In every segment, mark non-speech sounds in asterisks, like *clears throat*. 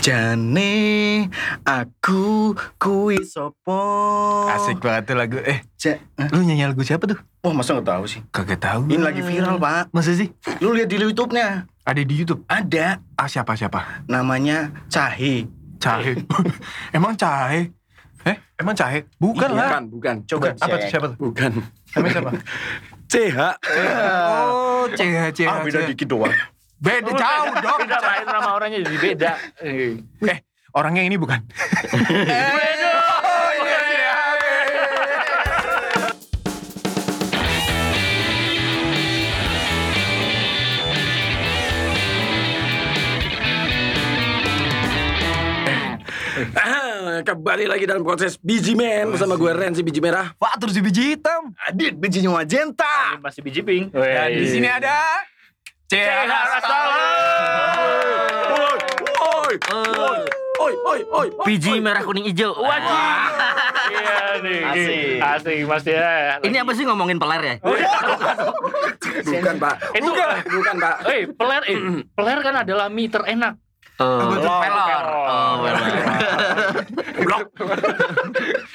Jane aku kui sopo Asik banget tuh lagu. Eh, Ja- Hah? lu nyanyi lagu siapa tuh? Wah masa gak tahu sih Kagak tahu. Ini lagi viral pak Masa sih? Lu lihat di Youtube-nya Ada di YouTube. Ada Ah, siapa siapa? Namanya Cahe Cahe. *laughs* emang Cahe? Eh, emang Cahe? Bukan lah. Bukan, bukan. Coba Bukan. Apa tuh siapa tuh? Bukan. Namanya siapa? *laughs* CH. Oh, CH, CH. Ah beda dikit doang Beda jauh dong. Beda itu nama orangnya jadi beda. Eh. *laughs* Eh, orangnya ini bukan. Oh, iya, iya, oke. Ah, Kembali lagi dalam proses biji men bersama gue Renzi biji merah. Wah, terus di biji hitam. Adit bijinya magenta masih biji pink. Dan di sini ada CH Woi, woi, woi, woi, woi, woi. Biji merah kuning hijau. Wajib. Iya nih. Asik. Asik mas ya. Ini apa sih ngomongin peler ya? Bukan, Pak. Itu Bukan, Pak. Eh, peler, eh, peler kan adalah mie terenak. Oh, Betul. pelor. Oh, pelor. Blok.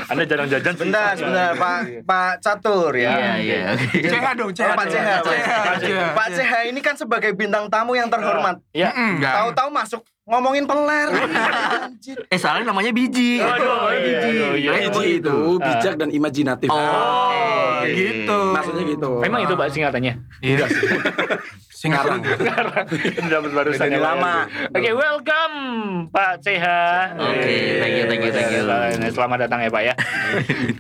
Anda jarang jajan. sih. Bentar sebentar Pak Pak Catur Iya, ya iya. oke. CH dong, CH. Oh, Pak CH, Pak CH. Ini kan sebagai bintang tamu yang terhormat Ya. Enggak. Tahu-tahu masuk ngomongin peler Anjir. Eh, soalnya namanya biji. Aduh, iya, biji. iya. Biji itu bijak dan imajinatif. Oh, gitu. Maksudnya gitu. Memang itu pak singkatannya. Iya. *laughs* Singarang. Dapat barusan ya, Pak. lama. Oke, welcome Pak CH. Oke, thank you, thank you, thank you. Selamat- Selamat datang ya Pak ya.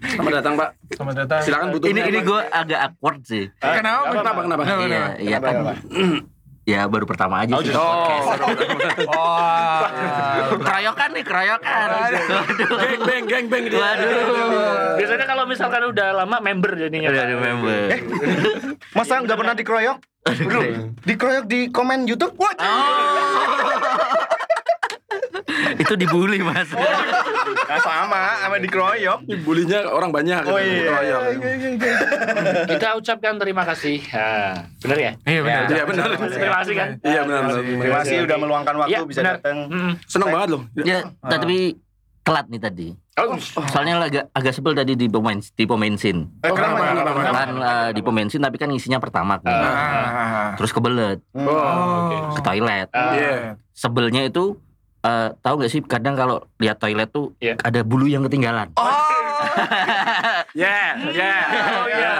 Selamat datang, Pak. Selamat datang. Silakan butuh. Ini ini gue agak awkward sih. Kenapa? Kenapa, kenapa? Kenapa, Iya, kenapa? iya kan. *clears throat* Ya baru pertama aja sih. Oh, Oh. *laughs* Keroyokan nih, keroyokan. Geng beng, geng beng dia. Waduh. Biasanya kalau misalkan udah lama member jadinya. Udah member. Masa nggak pernah dikeroyok? Dikeroyok di komen YouTube? Wah, Itu dibully, Mas. nah, sama, sama dikeroyok. Bulinya orang banyak. Oh gitu. iya. Keroyok. Kita ucapkan terima kasih. Nah, bener ya? Iya benar. Iya, benar. Terima kasih kan? Iya, benar. benar. Terima kasih udah meluangkan waktu Iya, bisa benar. datang. Mm. Seneng banget loh. Ya, tapi telat nih tadi. Oh, Soalnya agak agak sebel tadi di pemain di pemain scene. Eh, kenapa? kenapa, kenapa? Kan eh, di pemain scene tapi kan isinya pertama nih. Ah. Terus kebelet Oh. oke. ke toilet. Ah, Iya. Sebelnya itu eh, tahu gak sih kadang kalau lihat toilet tuh Iya. ada bulu yang ketinggalan. *laughs* Ya, ya. Oh iya.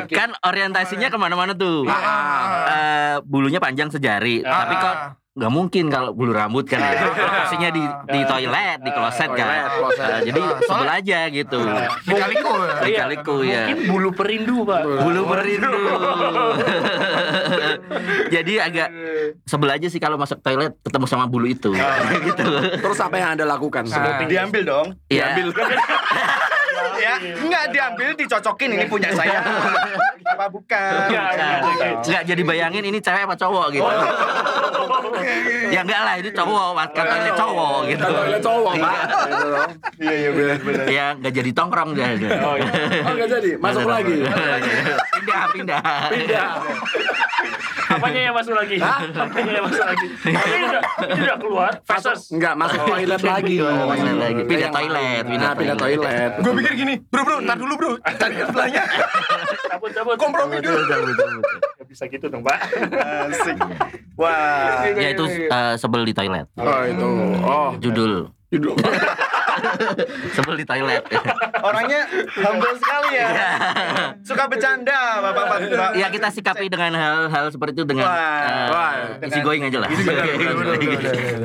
Oke. Kan orientasinya ke mana-mana tuh. Ah. Eh, bulunya panjang sejari. Ah. Tapi kok nggak mungkin kalau bulu rambut kan *laughs* lokasinya di di toilet di kloset kan. Toilet, kloset. Eh, jadi sebel aja gitu. Kaliku. Kali-kaliku ya Mungkin bulu perindu pak. bulu merindu *laughs* jadi agak sebel aja sih kalau masuk toilet ketemu sama bulu itu. *laughs* Gitu. Terus apa yang Anda lakukan? Ah. Diambil dong. ya Ya, enggak diambil dicocokin ini punya saya. Apa bukan? Iya, iya, iya. nggak jadi bayangin ini cewek apa cowok gitu ya enggak lah itu cowok katanya cowok gitu Toilet cowok, Pak. Iya, iya benar benar. ya nggak jadi tongkrong dia Oh, iya. Oh, enggak jadi. Masuk lagi. pindah pindah Pindah. Apanya yang masuk lagi? Apanya yang masuk lagi? Ini udah, ini udah keluar. Fases. Enggak, masuk toilet lagi. Oh, toilet lagi. Pindah toilet, pindah pindah toilet. toilet. Gue pikir gini, bro bro, ntar dulu bro, cari sebelahnya, Cabut, cabut. kompromi dulu. Gak bisa gitu dong, Pak. Asik. Wah. ya itu eh, sebel di toilet Oh, itu. Oh, judul judul. Sebel di toilet Orangnya humble sekali ya. Suka bercanda, Bapak Bapak. ya kita sikapi dengan hal-hal seperti itu dengan Wah. Wah. easy going aja lah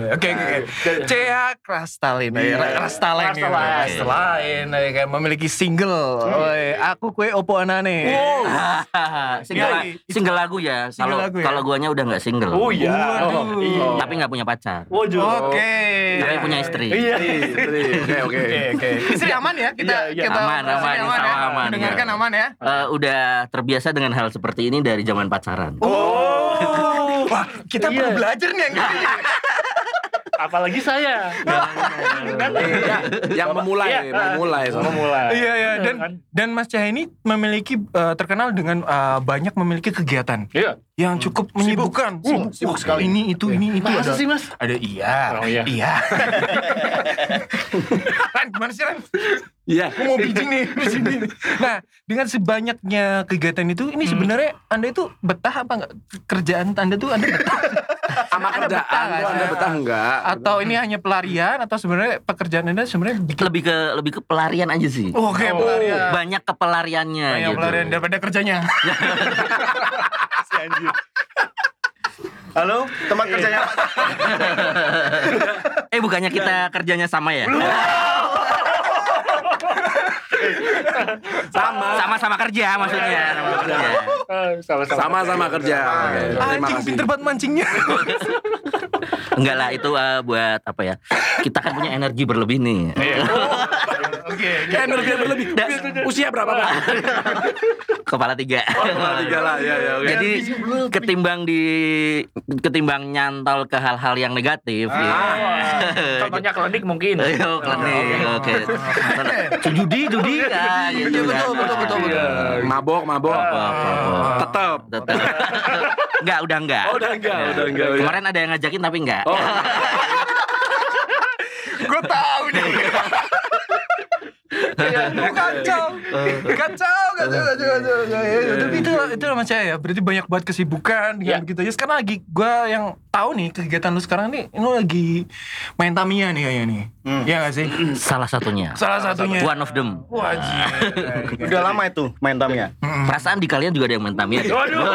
Oke oke. Cea Krastalin, Krastalain, Krastalain. Krastalain, eh, kayak memiliki single. Oi, aku kue opo anane. *laughs* single, Iya. single lagu ya kalau ya? kalau guanya udah nggak single Oh iya. Oh, iya. tapi nggak punya pacar. Oke. tapi punya istri Iya. Oke, oke. Oke oke. Istri aman ya? Kita Iya, iya. kita Aman, aman, Allah ya? aman, Mendengarkan iya. aman ya. Eh, udah terbiasa dengan hal seperti ini dari zaman pacaran Oh. Wah, kita Iya. perlu belajar nih yang gini. *laughs* Apalagi saya. Ya, yang memulai, Iya, memulai. Memulai. Iya iya dan Kan? dan Mas Cahaya ini memiliki eh, terkenal dengan eh, banyak memiliki kegiatan Iya. yang cukup menyibukkan. Uh, sibuk Wah, sekali. Ini itu ini itu Masa ada. sih, Mas? Ada iya. Oh, iya. Iya. *laughs* Ran, gimana sih Ran? Iya. Aku mau pitching nih di sini. Nah, dengan sebanyaknya kegiatan itu, ini sebenarnya Anda itu betah apa enggak? Kerjaan Anda tuh Anda betah? Sama Anda betah kerjaan nggak tuh Anda betah enggak? atau ini hanya pelarian atau sebenarnya pekerjaan Anda sebenarnya bikin Lebih ke lebih ke pelarian aja sih. Oh, kayak pelarian. Banyak kepelariannya Banyak gitu. pelarian daripada kerjanya. *laughs* Si anjir. Halo, teman kerjanya Pak. *laughs* Eh bukannya kita kerjanya sama ya? *laughs* Sama. Sama-sama kerja maksudnya. Sama kerja. Sama-sama. Sama-sama kerja. Oke, Terima Anjing kasih. pinter banget mancingnya. Enggak lah itu eh, buat apa ya? Kita kan punya energi berlebih nih. *laughs* Iya. Oke. Kayak energi berlebih. Usia berapa, Pak? Kepala tiga. Kepala tiga lah, ya, ya, oke. Jadi ketimbang di ketimbang nyantol ke hal-hal yang negatif ya. Contohnya klinik mungkin. *laughs* Ayo klinik, oke. Judi, judi kan. gitu kan. betul, betul, betul, betul. Mabok, mabok. Tetap. Tetap. Enggak, udah enggak. Oh, udah enggak, udah enggak. Kemarin ada yang ngajakin tapi enggak. Oh, *laughs* Gue tahu nih. *laughs* kacau, kacau, kacau, kacau, kacau, kacau. Ya, Tapi itu itu sama saya ya. Berarti banyak banget kesibukan dengan Ya. begitu aja. Sekarang lagi gue yang tahu nih kegiatan lu sekarang nih, lu lagi main Tamiya nih kayaknya nih. Iya gak sih? *clears throat* Salah satunya. Salah satunya. One of them. Wajib. Udah lama itu main Tamiya. Perasaan di kalian juga ada yang main Tamiya. deh. Waduh.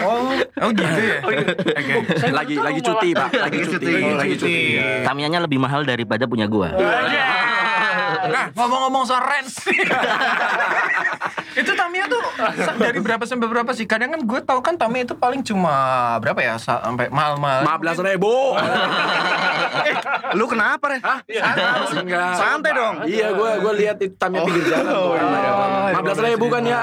Oh, Oh gitu ya. Oke. Saya lagi baru lagi tahu cuti. Pak. Lagi cuti. Lagi Oh, Lagi cuti. cuti. Tamianya lebih mahal daripada punya gua. Nah, ngomong-ngomong soal rents. *laughs* itu Tamiya tuh dari berapa sampai berapa sih? Kadang kan gue tahu kan Tamiya itu paling cuma berapa ya sampai mahal-mahal. Lima belas ribu. *laughs* lu kenapa, Re? Hah? Enggak. Santai dong. Iya, gue gue lihat itu tamnya pinggir jalan. Oh, Lima belas ribu kan ya.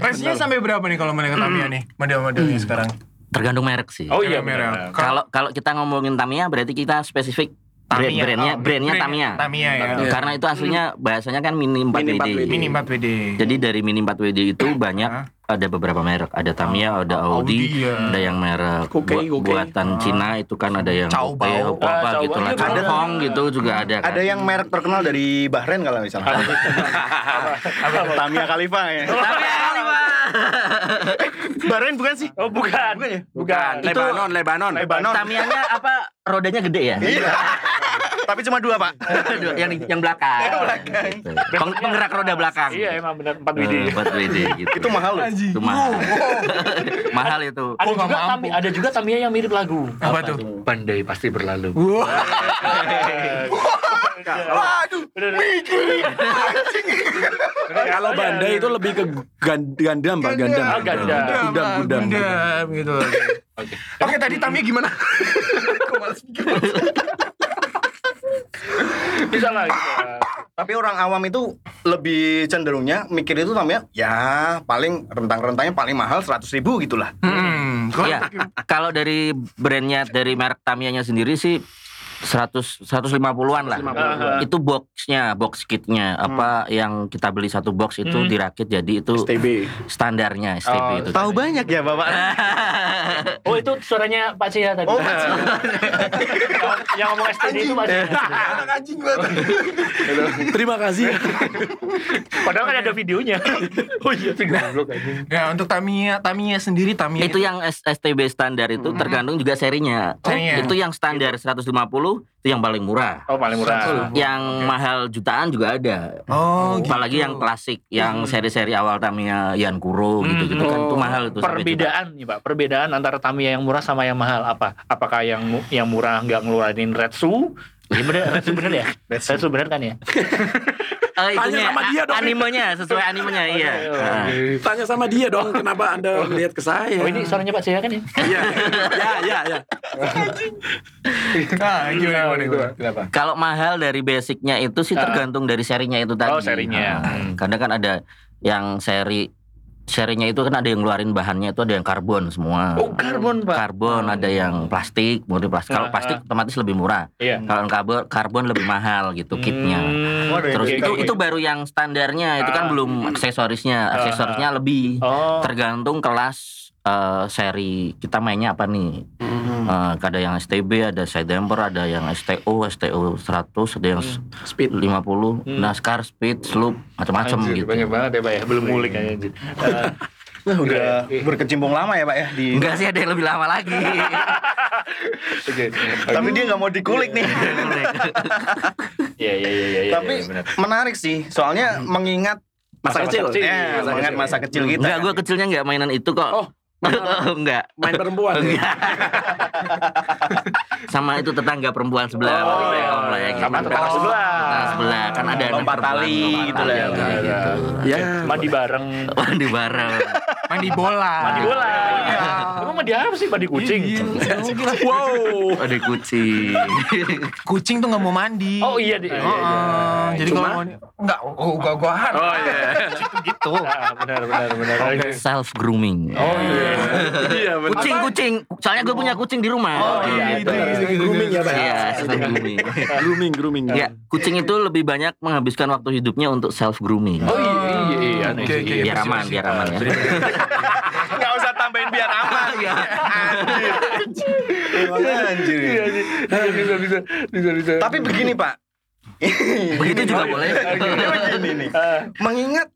Rensnya sampai berapa nih kalau mereka Tamiya nih? Model-modelnya sekarang. Tergantung merek sih. Oh iya merek. Kalau kalau kita ngomongin Tamiya berarti kita spesifik Tamiya. brandnya Oh, brandnya brand- Tamiya. Tamiya ya. Karena itu aslinya bahasanya kan mini 4 Mini 4 WD. WD. Mini 4 WD. Jadi dari mini 4 WD itu banyak ada beberapa merek. Ada Tamiya, ada Audi, Audi, ya. ada yang merek buat- Kuke. buatan Cina itu kan ada yang Cao Kuke, Bao. apa apa Ah, gitu lah. Ada. Hong gitu juga ada kan. Ada yang merek terkenal dari Bahrain kalau misalnya. Tamiya Khalifa ya. Tamiya kali, Pak. *laughs* Bahrain bukan sih? Oh bukan. Bukan ya? Bukan. Itu- Lebanon, Lebanon. Lebanon. Tamiyanya apa? Rodanya gede ya? Iya. Tapi cuma dua, Pak. *laughs* yang yang belakang. Yang belakang. Gitu. Peng- penggerak roda belakang. Iya emang benar 4 WD. Eh, Buat WD *laughs* gitu. Itu mahal loh. Itu mahal. mahal itu. Ada nggak juga. Tami, ada juga Tamiya yang mirip lagu. Apa tuh? Pandai pasti berlalu. Wah. Waduh. Kalau Bandai itu lebih ke gandam, Pak, gandam. Ah, gandam. Gundam, gundam. Gundam gitu. Oke. Oke, tadi Tamiya gimana? *laughs* Kok males mikir. Bisa lah. Tapi orang awam itu lebih cenderungnya mikir itu Tamiya ya paling rentang-rentangnya paling mahal 100 ribu gitulah. Hmm, kalau Ya, kalau dari brandnya dari merek Tamiyanya sendiri sih 100 150-an lah. Aha. Itu boxnya, box kitnya apa yang kita beli satu box itu Hmm. dirakit jadi itu STB. standarnya STP Oh, itu. Tahu banyak ya Bapak. *laughs* Oh itu suaranya Pak Cia tadi. Oh, Pak Cia. yang, yang ngomong STD itu Pak Cia. anak anjing banget. Terima kasih. Padahal kan ada videonya. *laughs* oh iya goblok anjing. Ya, untuk Tamiya, Tamiya sendiri Tamiya itu yang S- STB standar itu tergantung juga serinya. Serinya. Itu yang standar 150 itu yang paling murah. Oh paling murah. Yang mahal jutaan juga ada. Oh, Apalagi gitu. yang klasik, yang seri-seri awal Tamiya Yankuro gitu-gitu kan itu mahal itu. Perbedaan nih Pak, perbedaan antara Tamiya yang murah sama yang mahal apa? Apakah yang yang murah nggak ngeluarin Retsu? Iya bener, Retsu bener ya? Retsu bener kan ya? *laughs* Eh, Tanya sama dia dong. animenya sesuai animenya iya. Nah. Tanya sama dia dong, kenapa Anda melihat ke saya? Oh ini suaranya Pak Cia kan ya? Iya, ya, ya, ya. Nah, gimana, gimana, gimana? Kalau mahal dari basicnya itu sih Ah. tergantung dari serinya itu tadi. Oh, serinya. Nah, Hmm. Kadang kan ada yang seri serinya itu kan ada yang ngeluarin bahannya itu ada yang karbon semua. Oh, karbon, Pak. Karbon ada yang plastik, murni plastik. Kalau Ah, plastik otomatis lebih murah. Iya. Kalau karbon karbon lebih mahal gitu kitnya. Hmm, Terus oke, itu oke. itu baru yang standarnya, itu kan Ah. belum aksesorisnya. Aksesorisnya lebih Oh. tergantung kelas eh, seri kita mainnya apa nih. Hmm. Eh, ada yang STB, ada side damper, ada yang STO, STO 100, ada yang Speed. 50, Hmm. NASCAR, speed, sloop, macam-macam gitu. Banyak banget ya Pak ya. Belum ngulik kayaknya Wah, udah Oke. berkecimpung lama ya pak ya di. Enggak sih ada yang lebih lama lagi. *laughs* Oke. Tapi dia nggak mau dikulik nih. Iya iya iya iya. Tapi iya, menarik sih, soalnya mengingat Masa kecil. kecil. ya, Masa mengingat kecil. masa kecil kita. Enggak, gue kecilnya enggak mainan itu kok. Oh, *laughs* enggak. Main perempuan. ya? *laughs* Sama itu tetangga perempuan sebelah. Oh, komplek, iya. komplek, gitu. Sama tetangga sebelah. Tetangga sebelah kan ada Lompat perempuan, tali gitu lah. kayak gitu. Ya. Mandi bareng. Mandi bareng. Mandi bola. Mandi bola. Iya. Emang mandi apa sih? Mandi kucing. Wow. Ada kucing. Kucing tuh nggak mau mandi. Oh iya deh. Oh, oh. jadi kalau mau nggak, oh gua guaan. Oh iya. *laughs* gitu. Ah, benar benar benar. Self grooming. Oh iya. *laughs* Iya benar. Kucing, kucing. Soalnya gue punya kucing di rumah. Oh, iya, gitu. Grooming ya, Pak. Iya, self *laughs* grooming. Grooming, grooming. Ya, kucing itu lebih banyak menghabiskan waktu hidupnya untuk self grooming. Oh iya iya iya. Iya, iya. Biar aman, biar aman ya. *laughs* Nggak usah tambahin biar aman. Iya. Anjir. Anjir. Iya, iya. Bisa bisa bisa bisa. Tapi begini pak. Begitu juga boleh. begini nih. *laughs* Ah, Mengingat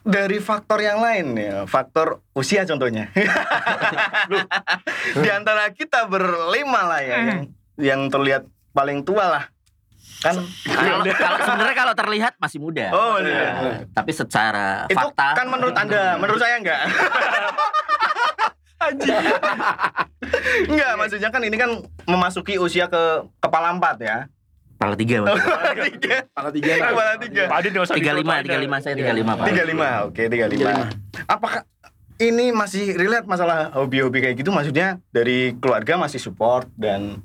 dari faktor yang lain ya, faktor usia contohnya. *laughs* Di antara kita berlima lah ya, yang, yang terlihat paling tua lah. Kan Kalau kalau sebenarnya kalau terlihat masih muda. Oh, iya. Tapi secara itu fakta kan menurut Anda, menurut saya enggak. *laughs* Enggak, maksudnya kan ini kan memasuki usia ke kepala empat ya. Kepala tiga. Mas. *laughs* Kepala tiga. Kepala tiga. Kepala tiga. Pak Adin nggak usah Tiga lima, tiga lima saya tiga lima pak. 35, oke 35. Apakah ini masih relate masalah hobi-hobi kayak gitu maksudnya dari keluarga masih support dan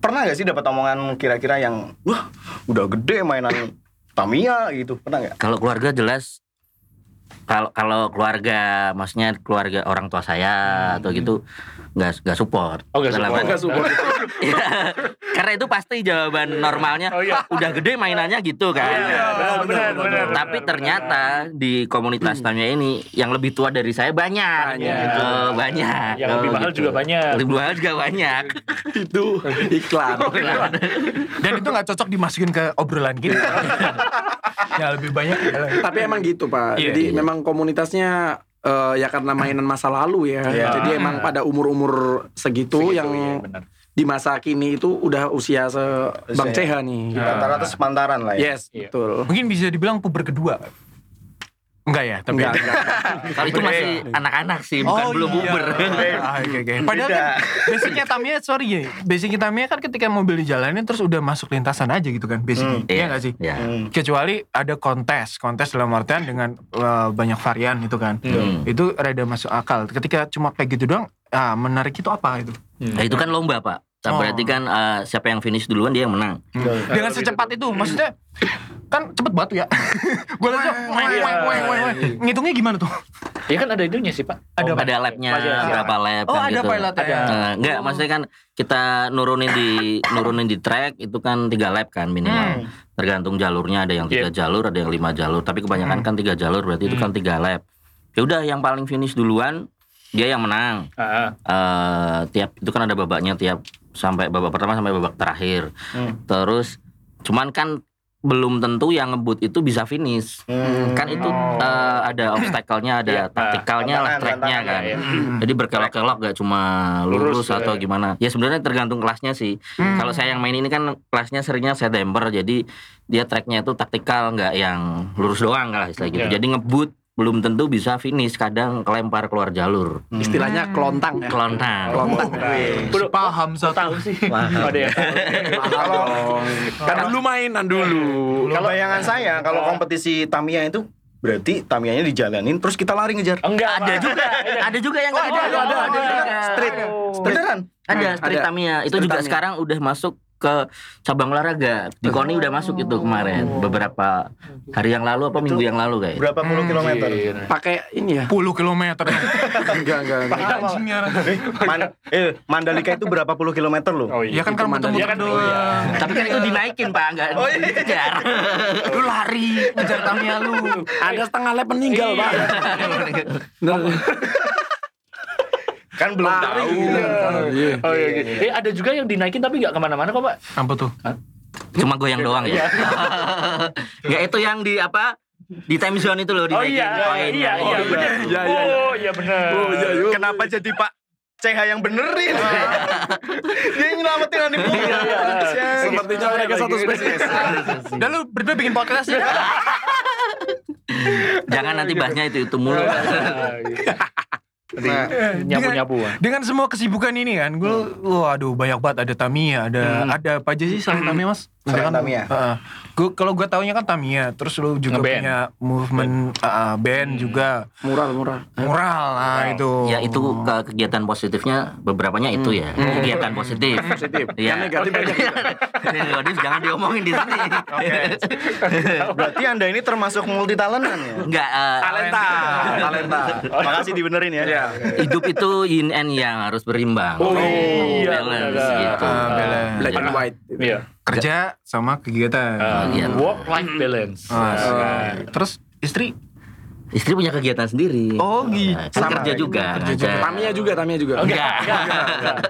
pernah gak sih dapat omongan kira-kira yang wah udah gede mainan Tamiya gitu pernah nggak? Kalau keluarga jelas kalau kalau keluarga maksudnya keluarga orang tua saya atau gitu nggak nggak support. Oh, nggak support. Nggak support. *laughs* Iya. Karena itu pasti jawaban normalnya. Oh, iya. Udah gede mainannya gitu kan. Iya, benar benar benar. Tapi benar, ternyata di komunitas Tamiya ini yang lebih tua dari saya banyak. Banyak. Gitu, banyak. Yang lebih Oh, mahal gitu. juga banyak. Lebih mahal juga banyak. *laughs* Itu *laughs* iklan. Dan itu nggak cocok dimasukin ke obrolan kita. ya lebih banyak. Tapi emang gitu Pak. Iya, Jadi iya. memang komunitasnya eh, ya karena mainan masa lalu ya. Iya. Jadi emang pada umur-umur segitu, Segitu, yang iya, di masa kini itu udah usia se Bang. CH nih. Rata-rata sepantaran lah ya. Yes, Iya. betul. Mungkin bisa dibilang puber kedua. Enggak ya, tapi Enggak, enggak. Kalau itu masih anak-anak sih, bukan Oh, belum iya. puber. Oke oke. Padahal kan basicnya Tamiya sorry ya, basicnya Tamiya kan ketika mobil dijalanin terus udah masuk lintasan aja gitu kan basicnya. Hmm, Iya nggak sih? Ya. Hmm. Kecuali ada kontes, kontes dalam artian dengan eh, banyak varian itu kan. Hmm. Itu rada masuk akal. Ketika cuma kayak gitu doang, ah menarik itu apa itu? Nah, itu kan lomba, Pak. Nah, Oh. Berarti kan eh, siapa yang finish duluan dia yang menang. Dengan secepat itu, maksudnya kan cepet batu ya. *laughs* Gue langsung Iya. ngitungnya gimana tuh? Ya kan ada itunya sih Pak. Ada ada labnya ada. berapa lab Oh kan ada gitu. pilotnya. Ada. Nah, enggak, maksudnya kan kita nurunin di nurunin di track itu kan tiga lap kan minimal. Hmm. Tergantung jalurnya ada yang tiga jalur, ada yang lima jalur. Tapi kebanyakan Hmm. kan tiga jalur berarti itu kan tiga lap. Ya udah yang paling finish duluan dia yang menang. Ah, eh tiap itu kan ada babaknya tiap sampai babak pertama sampai babak terakhir. Hmm. Terus cuman kan belum tentu yang ngebut itu bisa finish. Hmm. Kan itu Oh. eh, ada obstacle-nya, ada Iya, taktikalnya lah tracknya kan. ya, ya. Jadi berkelok-kelok gak cuma lurus, Lurus, atau ya. gimana. Ya sebenarnya tergantung kelasnya sih. Hmm. Kalau saya yang main ini kan kelasnya seringnya saya damper jadi dia tracknya itu taktikal nggak yang lurus doang lah istilah gitu. Iya. Jadi ngebut belum tentu bisa finish, kadang kelempar keluar jalur. Istilahnya kelontang ya. Kelontang. Kelontang. Udah paham satu. tahu sih. Ada *laughs* ya. Kalau Kan dulu mainan dulu. kalau bayangan saya kalau kompetisi Tamiya itu berarti Tamiyanya dijalanin terus kita lari ngejar. Enggak Ada juga, ada juga yang nggak Oh, ada, ada, ada, ada. juga. Street. Oh. Beneran? Ada Hmm, street ada. Tamiya. Itu Street juga sekarang udah masuk ke cabang olahraga. Di KONI udah masuk itu kemarin beberapa hari yang lalu apa minggu yang lalu kayak. Berapa puluh kilometer? Pakai ini ya? 10 kilometer. *laughs* Enggak, enggak, enggak. Anjingnya. Man- eh, Mandalika itu berapa puluh kilometer loh? Oh Ya kan kan Mandalika. muter-muter Ya kan, doang. Tapi kan itu dinaikin Pak, enggak dikejar. *laughs* Lu lari ngejar Tamiya lu. Ada setengah lap meninggal, Pak. *laughs* Kan belum Lari, tahu. gitu. Iya. Oh iya, iya. Eh ada juga yang dinaikin tapi nggak ke mana-mana kok pak. Apa tuh? Cuma goyang doang *laughs* ya. Enggak itu yang di apa? Di time zone itu loh Oh dinaikin iya, koin. iya, iya, Oh, bener. Iya, iya, iya. Oh iya bener. Oh, iya, iya. Kenapa jadi Pak CH yang benerin? *laughs* Dia yang nyelamatin Andi Punggung. Sepertinya mereka satu spesies. Udah lu berdua bikin podcast ya? *laughs* Jangan nanti bahasnya itu itu mulu. Nah, Nyapu-nyapu. Dengan semua kesibukan ini kan, gue, waduh banyak banget ada Tamiya, ada ada apa aja sih selain Tamiya mas? Selain Ada kan? Tamiya? Heeh. Gua kalau gue taunya kan Tamiya, terus lu juga Ngeband. punya movement uh, band juga, Mural, mural. mural, nah itu. Ya itu ke kegiatan positifnya beberapanya itu ya. Kegiatan positif. *laughs* Positif. Iya. Yang negatif banyak *laughs* negatif jangan diomongin di sini. *laughs* Berarti Anda ini termasuk multi talentan ya? Enggak eh, Talenta. Talenta. *laughs* Makasih dibenerin ya. Iya. hidup itu yin and yang harus berimbang. Oh, iya, balance gitu. Ah, balance. Black and white. Iya. Kerja sama kegiatan. Uh, Iya. work life balance. Ah, Nah, terus istri? Istri punya kegiatan sendiri. Oh, gitu. Nah, kan kerja juga. Kerja juga. Tamiya juga, Tamiya juga. Enggak.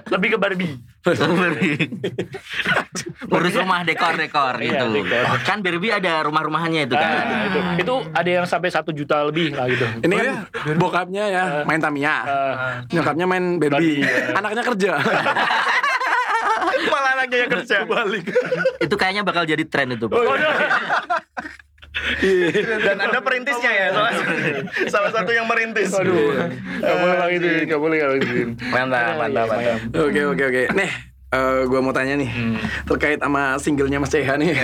Lebih ke Barbie. *laughs* Urus rumah dekor-dekor Iya, gitu. dekor. Kan Barbie ada rumah-rumahnya itu kan. Nah, itu, itu ada yang sampai satu juta lebih lah gitu. Ini Oh, kan iya? bokapnya ya main Tamiya. Eh, Nyokapnya main Barbie. Anaknya kerja. *laughs* Malah anaknya yang kerja. Balik. Itu kayaknya bakal jadi tren itu. Oh, iya. *laughs* Dan Anda perintisnya ya, salah, salah satu yang merintis. Aduh, gak boleh lagi itu, gak boleh gak boleh gitu. Mantap, mantap, mantap. Oke, oke, oke. Nih, eh gua mau tanya nih. Terkait sama singlenya Mas CH nih. *laughs*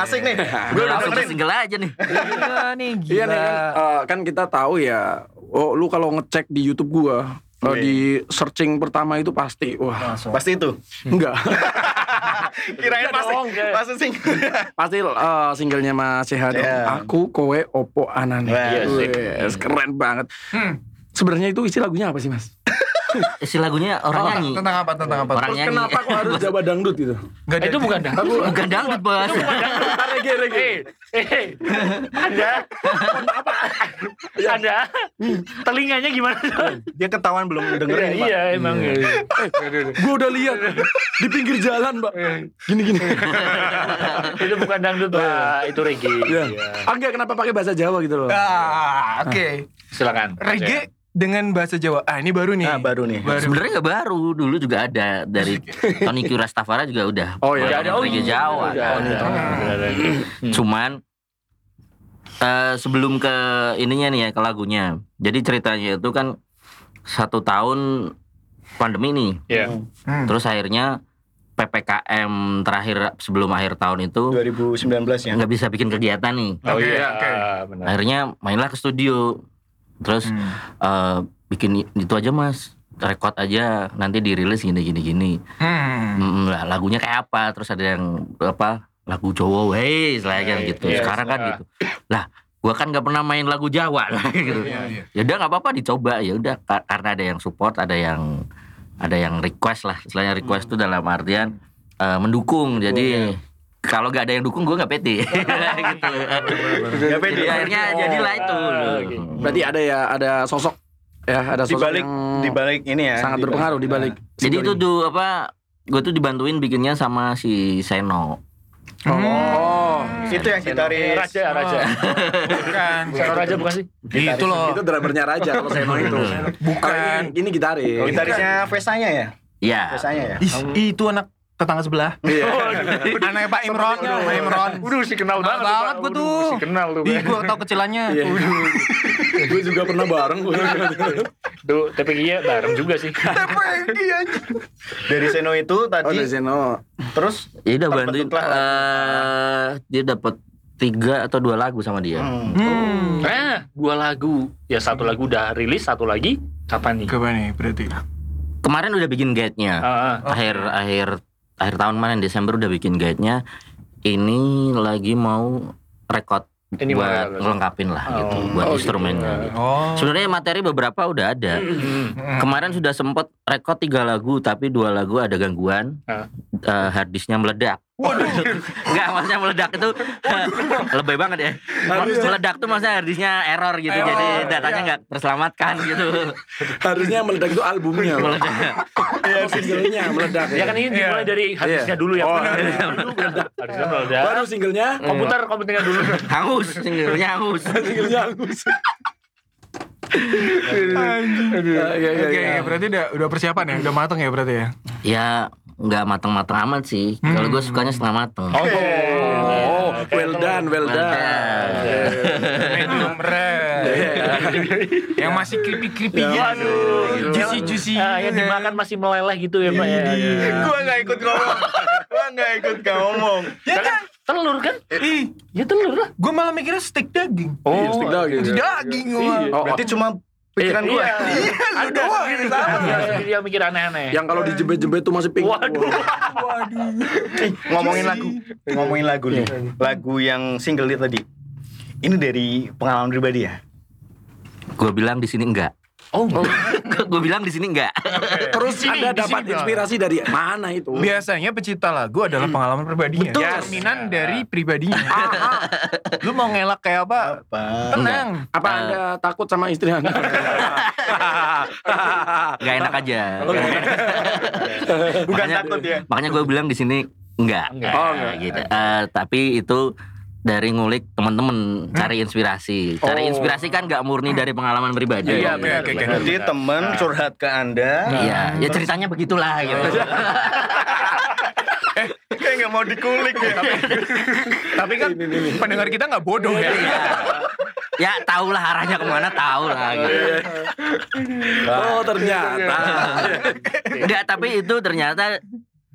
Asik nih. *laughs* Gue udah dengerin. single aja nih. Gila nih, gila. Iya nih kan, eh, kan kita tahu ya. Oh, lu kalau ngecek di YouTube gua, Oke. di searching pertama itu pasti, wah, Pasti itu. enggak. *laughs* Kirain Iya pasti. dong, Pasti sing. *laughs* pasti eh, singlenya Mas CH dong. Iya. Aku kowe opo anane. Wah, iya. Wes, keren banget. Hmm. Sebenarnya itu isi lagunya apa sih, Mas? *laughs* Isi lagunya orang Oh, nyanyi. Tentang apa? Tentang apa? Orang Terus nyanyi. kenapa kok harus *laughs* Jawa dangdut gitu? Nggak Eh, itu ada- bukan dangdut. Bukan dangdut bos. Reggae, reggae. *laughs* Eh, eh, Anda, apa? Anda, telinganya gimana? Dia ketahuan belum dengerin, Pak. Iya, emang. Gue udah lihat di pinggir jalan, Mbak. Gini-gini. itu bukan dangdut, Pak. Itu reggae. Iya. Iya. Ah, kenapa pakai bahasa Jawa gitu loh. Ah, oke. Silakan. Reggae dengan bahasa Jawa. Ah, ini baru nih. Ah, baru nih. Baru. Sebenarnya nggak baru, dulu juga ada dari Tony Q Rastafari juga udah. Oh, iya. Udah Ada oh iya, Jawa udah kan. ada. Udah ada. Hmm. Cuman eh, sebelum ke ininya nih ya ke lagunya. Jadi ceritanya itu kan satu tahun pandemi nih. Iya. Hmm. Terus akhirnya PPKM terakhir sebelum akhir tahun itu 2019 ya. nggak bisa bikin kegiatan nih. Oh iya, oke. benar. Akhirnya mainlah ke studio. Terus Hmm. eh, bikin itu aja mas, rekod aja nanti dirilis gini gini gini. Hmm. Hmm, lah, lagunya kayak apa? Terus ada yang apa? Lagu Jawa, istilahnya kan Iya, gitu. iya, Sekarang kan iya. gitu. Lah, gua kan nggak pernah main lagu Jawa lah *laughs* gitu. Iya, iya. Ya udah nggak apa-apa dicoba ya udah ka- karena ada yang support, ada yang ada yang request lah. Istilahnya request itu dalam artian eh, mendukung. Jadi kalau nggak ada yang dukung gue nggak pede *laughs* gitu. Ya pede. Jadi akhirnya Oh, jadilah itu. oke. Berarti ada ya, ada sosok ya, ada Di sosok balik yang di balik ini ya. sangat berpengaruh di balik. Jadi single itu tuh apa? Gue tuh dibantuin bikinnya sama si Seno. Oh, Itu yang Eh, gitaris. Raja, Raja. Bukan. Seno Raja bukan sih? Itu loh. itu drummernya Raja kalau Seno itu. Bukan. Ini, ini gitaris. Gitarisnya Vesanya ya? Iya. Vesanya ya? Ih, itu anak tetangga sebelah. Iya. *laughs* Anaknya Pak Imron, Pak Imron. Udah sih kenal Kenal banget. banget Udah, tuh. Si kenal tuh. Ih, gua tau kecilannya. Iya. *laughs* Gue juga pernah bareng. Tuh, TPG-nya bareng juga sih. *laughs* Dari Seno itu Oh, tadi dari Seno. terus Dia udah bantuin. eh dia dapat tiga atau dua lagu sama dia. Hmm. Hmm. Nah, dua lagu. Ya satu lagu udah rilis, satu lagi kapan nih? Coba nih berarti. Kemarin udah bikin guide-nya. Ah, ah. Akhir akhir akhir tahun kemarin Desember udah bikin guide-nya. Ini lagi mau rekod Ini buat ngelengkapin lah gitu Oh, buat oh instrumennya. gitu. gitu. Oh. Sebenarnya materi beberapa udah ada. Kemarin sudah sempet rekod tiga lagu tapi dua lagu ada gangguan. Eh, hard disknya meledak. Enggak maksudnya meledak itu lebih banget ya. Meledak tuh maksudnya hard disknya error gitu. Error, jadi iya. datanya nggak terselamatkan *laughs* gitu. Harusnya meledak itu albumnya. meledak. Iya, singlenya meledak. Ya kan ini dimulai dari hadisnya dulu ya. Oh, iya. Hadisnya meledak. Baru singlenya, Komputer komputernya dulu. hangus, singlenya hangus. *laughs* singlenya hangus. Iya, iya, Oke, iya. oke, berarti udah udah persiapan ya, udah mateng ya berarti ya. Ya nggak mateng-mateng amat sih. Kalau gue sukanya setengah mateng. Oh, Oh, well done, well done. Medium rare. *laughs* Yang masih creepy-creepy gitu. Waduh. Juicy-juicy. Ah, yang gitu. dimakan masih meleleh gitu ya, Pak ya. Gua nggak ikut ngomong. Gua nggak ikut ngomong. Ya kan? Telur kan? Ih, Ya telur lah. gue malah mikirnya steak daging. Iya, stick daging. Daging gua. Oh, oh. Berarti cuma pikiran gua. Iya. Lu doang ini sama. Dia- Dia mikir aneh-aneh. Yang kalau dijembet-jembet tuh masih pink. Waduh. Waduh. Eh, ngomongin lagu, ngomongin lagu nih. Lagu yang single dia tadi. Ini dari pengalaman pribadi ya? Gue bilang di sini enggak. Oh, *laughs* gue bilang di sini enggak. Terus Sini, Anda dapat sini, inspirasi dari mana itu? Biasanya pencipta lagu adalah pengalaman pribadinya. Betul. Cerminan dari pribadinya. Lu mau ngelak kayak apa? Apa? Tenang. Apa Eh. Anda takut sama istri Anda? *laughs* Gak enak aja. Bukan Makanya- takut ya. Makanya gue bilang di sini enggak. Enggak. Oh, enggak. gitu. Eh, tapi itu dari ngulik temen-temen cari inspirasi. Cari Oh. inspirasi kan nggak murni dari pengalaman pribadi. Iya, benar. oke, oke. benar, Berarti benar. temen curhat ke anda. Iya, ya ceritanya begitulah gitu. *laughs* Kayak nggak mau dikulik ya. Tapi kan pendengar kita nggak bodoh ya. ya tahulah arahnya ke mana tahu lah gitu. oh ternyata. Enggak, tapi itu ternyata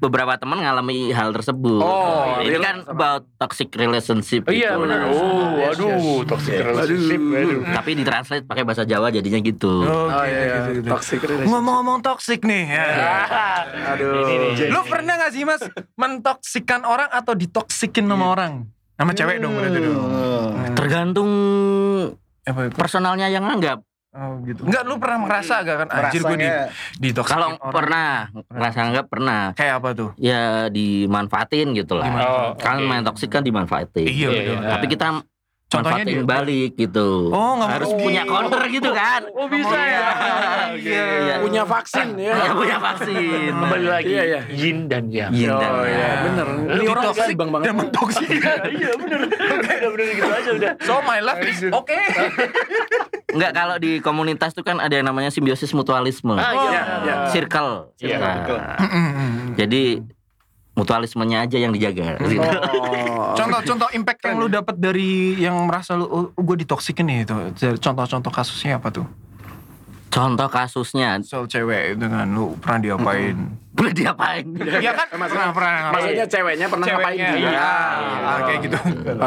beberapa teman ngalami hal tersebut. Oh, ini kan about toxic relationship. Oh, iya gitu. benar. Oh, aduh, toxic relationship. Aduh. Tapi ditranslate pakai bahasa Jawa jadinya gitu. Oke, Oh iya, iya. gitu, gitu. Toxic relationship. Ngomong-ngomong toksik nih ya. *laughs* Aduh. Ini. Lu pernah gak sih mas mentoksikan orang atau ditoksikin sama orang? Sama cewek dong berarti dong. Tergantung Apa, personalnya yang anggap. Oh, gitu. Enggak lu pernah merasa gak kan anjir gue di ditoksikin Kalau pernah, ngerasa anggap pernah. Kayak apa tuh? Ya dimanfaatin gitu lah. Oh, Kan main toksik kan dimanfaatin. Iya Iya, betul. iya. Tapi kita Contohnya dia- balik gitu. Oh, nggak Harus punya counter gitu kan. Oh, bisa ya. Iya. Iya. Punya vaksin ya. Ya, punya vaksin. Kembali lagi. Iya, iya. Yin dan yang. Yin dan Oh iya, yang. bener. Ini orang Ditoksik bang banget. dan mentoksik. *laughs* Iya bener. Udah bener gitu aja udah. So my life is *laughs* oke. Enggak kalau di komunitas tuh kan ada yang namanya simbiosis mutualisme. Ah, iya. Iya, iya. Circle. Iya. Jadi mutualismenya aja yang dijaga. Gitu. Oh. *laughs* Contoh-contoh impact yang lu dapat dari yang merasa lu oh, gue ditoksikin nih itu. Contoh-contoh kasusnya apa tuh? Contoh kasusnya Soal cewek kan lu pernah diapain? Boleh diapain? Iya kan? Pernah pernah. Maksudnya ceweknya pernah ngapain Ceweknya. dia? Iya, ah, kayak gitu.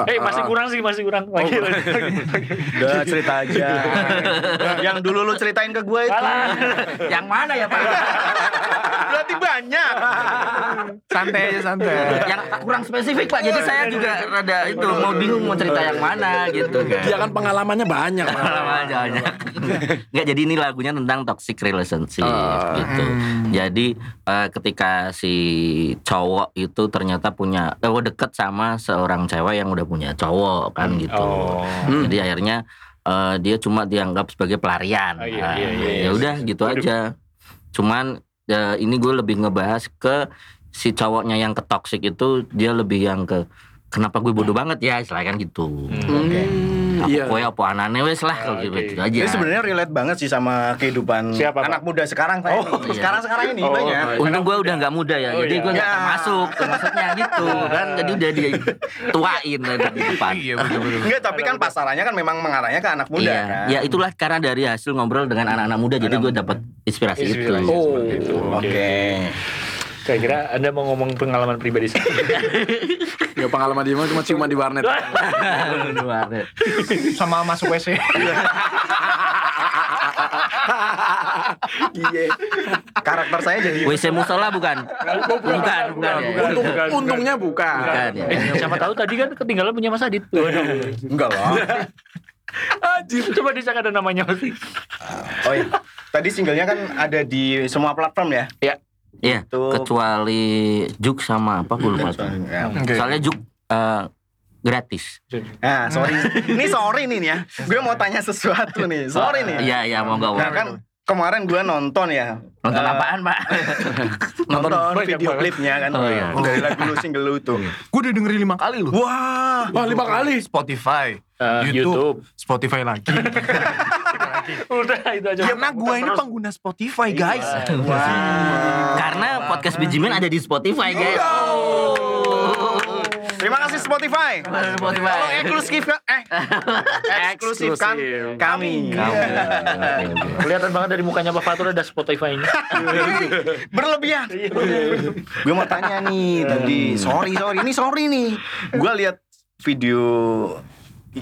Eh masih kurang sih masih kurang. Lagi lagi. Udah cerita aja. *laughs* yang dulu lu ceritain ke gue itu. Yang mana ya Pak? Berarti banyak. Santai aja santai. yang kurang spesifik Pak. Jadi saya juga rada itu mau bingung mau cerita yang mana gitu kan. Dia kan pengalamannya banyak. Pengalaman aja banyak. *laughs* Enggak jadi ini lagunya tentang toxic relationship Ah. gitu. Jadi ketika si cowok itu ternyata punya eh, deket sama seorang cewek yang udah punya cowok kan gitu. Oh. Jadi akhirnya eh, dia cuma dianggap sebagai pelarian. Oh, iya, iya, iya, ya iya. udah gitu Waduh. aja. Cuman eh, ini gue lebih ngebahas ke si cowoknya yang ke toxic itu dia lebih yang ke kenapa gue bodoh banget ya istilahnya kan gitu. Oke. Aku Iya. kowe apa anane wes lah kalau gitu, Oke. gitu aja. Ini sebenarnya relate banget sih sama kehidupan Siapa, anak muda sekarang saya Oh, iya. Sekarang sekarang ini Oh, banyak. iya. Untung gue udah nggak muda ya, Oh, jadi iya. gue nggak Ya. termasuk, maksudnya gitu kan, jadi udah dituain dari depan. Iya betul betul. Enggak, tapi kan pasarannya kan memang mengarahnya ke anak muda iya, kan. ya itulah karena dari hasil ngobrol dengan anak-anak muda, jadi Anak gue muda. dapat inspirasi, Inspirasi. itu. Oh. Itu. Saya kira Anda mau ngomong pengalaman pribadi saya. Ya pengalaman dia mah cuma ciuman di warnet. Sama masuk WC. Iya. Karakter saya jadi WC musola bukan? Bukan, bukan. ya. Untung, bukan, bukan. untungnya bukan. Bukan ya. Eh, siapa tahu tadi kan ketinggalan punya Mas Adit. enggak lah. Anjir. Coba dicek ada namanya sih. Oh iya. Tadi singlenya kan ada di semua platform ya? Iya, Itu- kecuali Juk sama apa gue lupa. tuh. Ya. Oke. Soalnya Juk eh, gratis. Nah, sorry. Ini sorry nih nih ya. Gue mau tanya sesuatu nih. Sorry nih. Iya, iya, mau nggak Nah, kan kemarin gue nonton ya. Nonton Eh, apaan, Pak? *laughs* Nonton Banyak video klipnya kan. Oh, iya. Dari lagu lu single lu tuh. Gue udah dengerin lima kali loh. Wah. Wah lima kali. Spotify, Eh, YouTube. Spotify lagi. *laughs* *laughs* Udah itu aja. Karena gue ini pengguna Spotify guys. Karena podcast Bijimin ada di Spotify, guys. Terima kasih Spotify. Spotify. Kalau eksklusif eh *laughs* eksklusif kan kami. Kelihatan banget dari mukanya Pak Fatur ada Spotify-nya. *laughs* Berlebihan. Gue mau tanya nih tadi. Sorry sorry. Ini sorry nih. Gue lihat video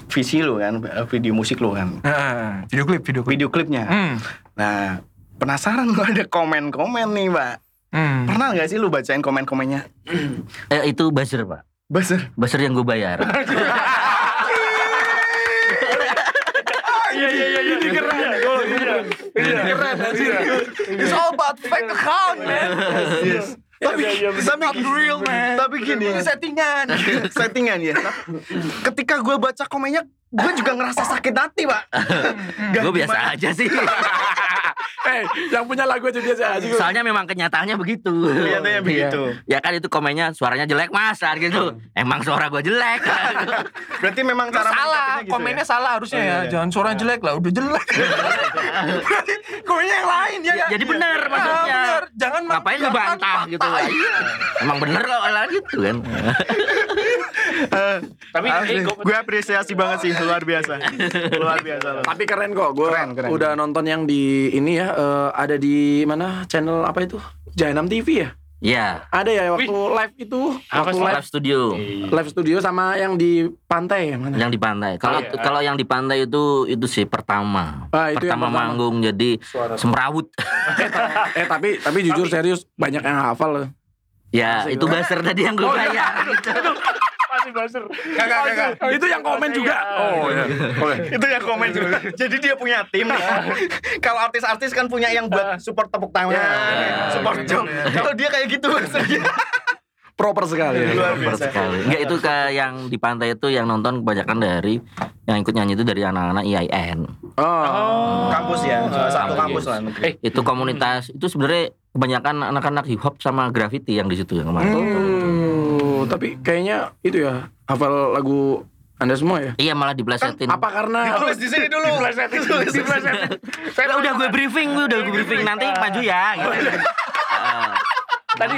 visi lo kan, video musik lo kan, Nah, video klip, video klip. video klipnya. Hmm. Nah, penasaran lo ada komen-komen nih, Mbak. Hmm. Pernah nggak sih lu bacain komen-komennya? *clears throat* Eh, itu buzzer, Pak. Buzzer. Buzzer yang gue bayar. *laughs* Iya iya iya iya. Ini keren. Iya. Iya. Keren anjir. It's all about fake account, man. Yes. Tapi, Iya, iya, tapi real, man. Tapi gini, Ini settingan. *laughs* settingan ya. Ketika gue baca komennya, gue juga ngerasa sakit hati, Pak. *laughs* Gue biasa aja sih. *laughs* Eh, yang punya lagu aja biasa aja. Soalnya memang kenyataannya begitu. Kelihatannya begitu. Ya kan itu komennya suaranya jelek mas gitu. Emang suara gue jelek. *laughs* Berarti memang cara salah, gitu komennya ya? salah harusnya Oh, iya, ya. iya. Jangan suara jelek lah, udah jelek. *laughs* Berarti komennya yang lain ya. kan? Jadi bener Ah, maksudnya. bener. Jangan Ngapain lu bantah gitu. Emang bener kok lah gitu kan. Tapi eh, kok- Gue apresiasi banget sih, luar biasa. *laughs* Luar biasa loh. Tapi keren kok, gue udah nonton yang di ini ya, eh, ada di mana channel apa itu? Jahanam TV ya? Iya. Ada ya waktu live itu, Apa waktu live Live studio live studio sama yang di pantai yang mana? yang di pantai. Kalau iya. kalau yang di pantai itu itu sih pertama. Ah, itu pertama, pertama. manggung jadi semrawut. eh *laughs* tapi tapi jujur serius banyak yang hafal loh. ya itu buzzer tadi yang gue bayar. gitu. Buzzer. Itu yang komen juga. Oh ya. Oke. Itu yang komen juga. Jadi dia punya tim nih. *laughs* Kalau artis-artis kan punya yang buat support tepuk tangan, *laughs* support jok. Kalau dia kayak gitu maksudnya. *laughs* Proper sekali. ya. Luar biasa. sekali. Enggak itu ke yang di pantai itu yang nonton kebanyakan dari yang ikut nyanyi itu dari anak-anak IAIN. Oh. Kampus ya, salah satu Ah, kampus iya. lah. negeri. Eh, Itu komunitas itu sebenarnya kebanyakan anak-anak hip hop sama graffiti yang di situ yang kemarin. Hmm, tapi kayaknya itu ya hafal lagu Anda semua ya. Iya malah Kan diplesetin. apa karena Tulis di sini dulu. Diplesetin. Diplesetin. Udah, udah gue briefing, gue udah gue briefing nanti maju ya. Gitu. Heeh. Tadi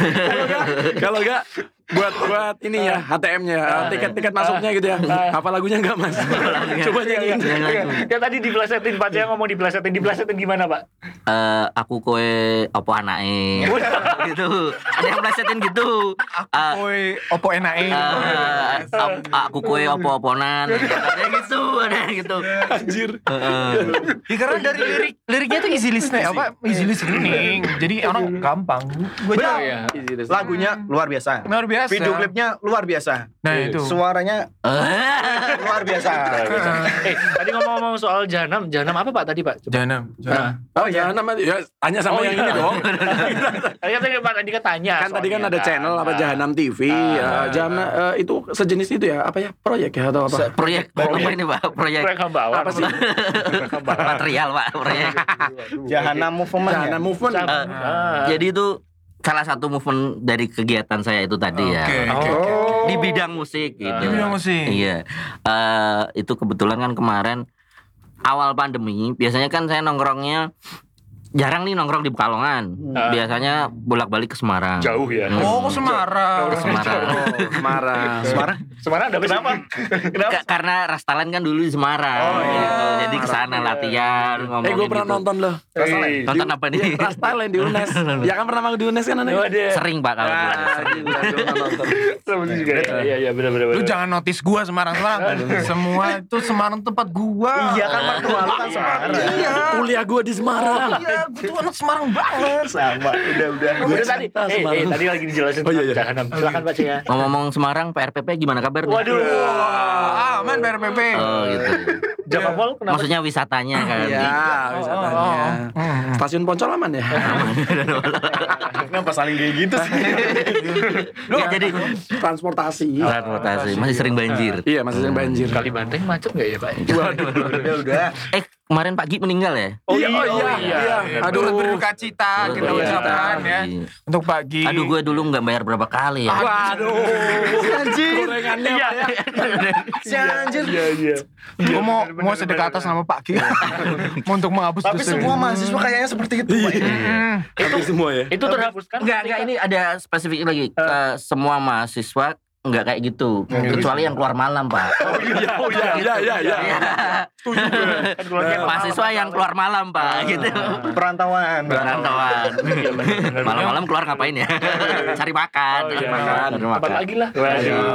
*laughs* kalau enggak kalau enggak buat buat ini ya HTM-nya tiket-tiket masuknya gitu ya. Apa lagunya enggak Mas? Coba nyanyiin. Ya tadi diplesetin Pak Jaya ngomong diplesetin diplesetin gimana Pak? Eh, aku kowe opo anake *laughs* gitu ada yang plesetin gitu Eh, Oi, opo enake. eh, ap- aku kowe opo-oponan ada gitu ada yang gitu Anjir. Heeh. Ya, karena dari lirik liriknya tuh easy listening apa easy listening. Jadi orang gampang. Gue aja Lagunya luar biasa. luar biasa. Video klipnya luar biasa. Nah itu. Suaranya *laughs* luar biasa. *laughs* eh tadi ngomong-ngomong soal jahanam, jahanam apa Pak tadi Pak? Coba. Janam. Nah, Oh ya, nama ya tanya sama Oh, yang iya. ini dong. *laughs* tadi kan tadi Pak tadi kan tanya. kan tadi kan ada channel apa. Jahanam TV, ya, Jahanam eh, itu sejenis itu ya, apa ya? Proyek ya atau apa? proyek apa ini pak proyek Proyek. Apa sih? Proyek material pak proyek Jahanam movement. ya? Jahanam Movement. Eh, Ah. jadi itu salah satu movement dari kegiatan saya itu tadi ya Oke, oke, oke. Oh. di bidang musik gitu Di bidang musik. Iya. Eh itu kebetulan kan kemarin awal pandemi biasanya kan saya nongkrongnya jarang nih nongkrong di Pekalongan. Ah. Biasanya bolak-balik ke Semarang. Jauh ya. Hmm. Oh, ke Semarang. Ke Semarang. Oh, Semarang. Semarang Semarang ada kenapa? kenapa Ka- karena Rastalan kan dulu di Semarang. Oh, iya. gitu. Jadi ke sana latihan ngomongin Eh gue pernah gitu. nonton loh. Eh, Nonton apa nih? Iya, Ras Talent di UNES. *laughs* Ya kan pernah mau di UNES kan aneh. Oh, ada. Sering Pak kalau Ah, gua pernah nonton. Sama juga ya. Iya iya benar benar. Lu jangan notice gua Semarang Semarang. Semua itu Semarang tempat gua. iya kan mertua lu kan Semarang Iya. Kuliah gue di Semarang. Iya, *laughs* gua tuh anak Semarang banget. sama udah udah Udah tadi, eh, eh, tadi lagi dijelasin Oh, iya, iya. Jahanam. Silakan Pak ya. Ngomong-ngomong Semarang, PRPP gimana kabar? Waduh. Wah, aman BRPP. Oh gitu. Java Mall kenapa? Maksudnya wisatanya kan. Iya, Oh, wisatanya. Stasiun Poncol aman ya? *laughs* kenapa saling kayak gitu sih *laughs* Lu jadi Transportasi. transportasi masih sering banjir. Iya, masih sering banjir. Kali Banteng macet nggak ya Pak? udah udah Eh kemarin pagi meninggal ya? Oh Iya, iya, oh, oh iya, iya. iya. Aduh. Turut berduka cita kita ucapkan ya untuk pagi. Aduh gue dulu nggak bayar berapa kali ya. Waduh. *laughs* anjir Gorengannya Iya. *laughs* si anjir Iya iya. Gue mau mau sedekah atas nama Pak Ki. *laughs* mau untuk menghapus tapi semua mahasiswa kayaknya seperti itu Pak. Hmm. Hampir semua ya. Itu terhapuskan. Enggak, enggak ini ada spesifik lagi. Eh, semua mahasiswa enggak kayak gitu. Kecuali yang keluar malam, Pak. Oh iya, oh iya, iya, iya, iya. Kan keluarnya *laughs* mahasiswa yang keluar malam, Pak, gitu. perantauan Perantauan. Malam-malam keluar ngapain ya? *laughs* Cari makan, Oh, cari iya. makan, cari Tempat makan. lagi lah.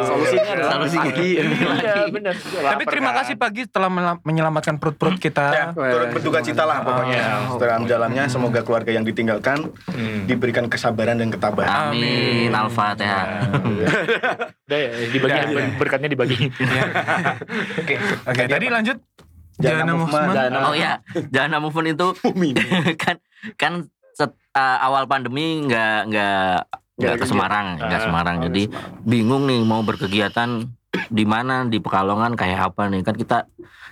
Solusinya adalah Solusinya. pagi. Iya benar. Tapi terima kasih pagi telah menyelamatkan perut-perut ya, kita. turut berduka cita lah pokoknya dalam jalannya semoga keluarga yang ditinggalkan diberikan kesabaran dan ketabahan Amin, Al-Fatihah. Udah ya, dibagi Udah, ya. berkatnya dibagi. *laughs* oke Oke, tadi lanjut. Jana Jana Movement. Jana- Oh ya, jangan movement itu *laughs* *laughs* kan kan set- uh, awal pandemi nggak nggak nggak ke Semarang, nggak Ah, Semarang. oh, Jadi bingung nih mau berkegiatan di mana di Pekalongan kayak apa nih kan kita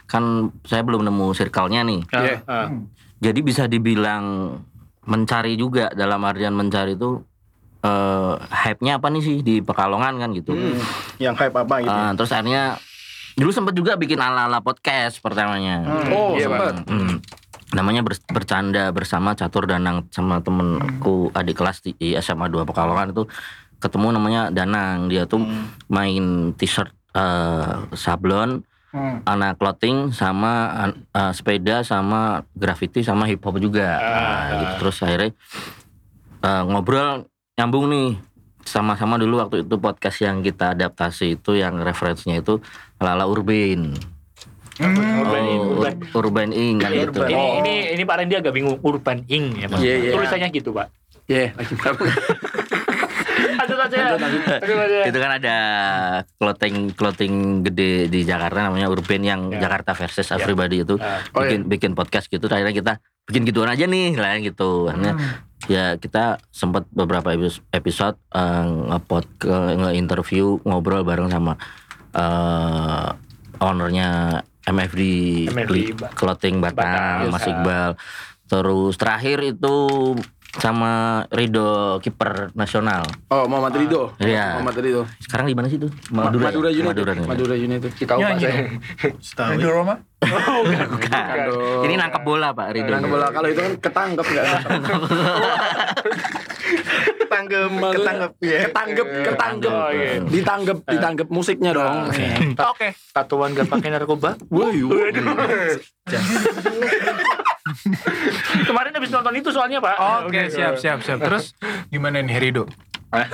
kan saya belum nemu circle-nya nih. Iya. Ah, ah. Jadi bisa dibilang mencari juga dalam artian mencari itu eh hype-nya apa nih sih di Pekalongan kan gitu. Hmm, yang hype apa gitu Ah, terus akhirnya dulu sempat juga bikin ala-ala podcast pertamanya. Hmm. Oh, Iya, sempat. Hmm. Namanya ber- bercanda bersama Catur Danang sama temenku adik kelas di, SMA 2 Pekalongan itu ketemu namanya Danang dia tuh main t-shirt eh, sablon Hmm. anak clothing sama eh, sepeda sama graffiti sama hip hop juga Nah, gitu. terus akhirnya eh, ngobrol nyambung nih sama-sama dulu waktu itu podcast yang kita adaptasi itu yang referensinya itu ala-ala urban Urban Ing, Oh, urban. Ur- Urban Ing kan gitu. Urban. Ini Oh. ini ini Pak Randy agak bingung Urban Ing ya Pak. Iya, iya. Tulisannya gitu Pak. Iya. *laughs* Lanjut aja. Lanjut aja. Itu kan ada clothing clothing gede di Jakarta namanya Urban yang Ya. Jakarta versus Everybody itu Ah. Oh, bikin bikin podcast gitu. Akhirnya kita bikin gituan aja nih lah gitu. Akhirnya ya kita sempat beberapa episode, episode eh, ngepod ke nge-interview ngobrol bareng sama eh ownernya MFD, MFD, Clothing Batang, Batang, Mas ah. Iqbal. Terus terakhir itu sama Rido kiper nasional. Oh, Muhammad Ridho. Iya. Muhammad Ridho. Sekarang di mana sih itu? Madura, Madura, ya? United. Madura. Madura United. Tahu Pak Nyanyi saya. Setahu Ridho Roma. *laughs* Bukan. *laughs* Aduh. Ini nangkep bola Pak Rido. Nangkep bola kalau itu kan ketangkep enggak? *laughs* ketanggep ketanggep ya Ketanggep, ketanggep. Oh, iya. Ditanggep, ditanggep musiknya dong. Oke. Tatuan gak pakai narkoba. Wayu. Kemarin habis nonton itu soalnya Pak. Oke, siap siap siap. Terus gimana nih Rido? Enggak,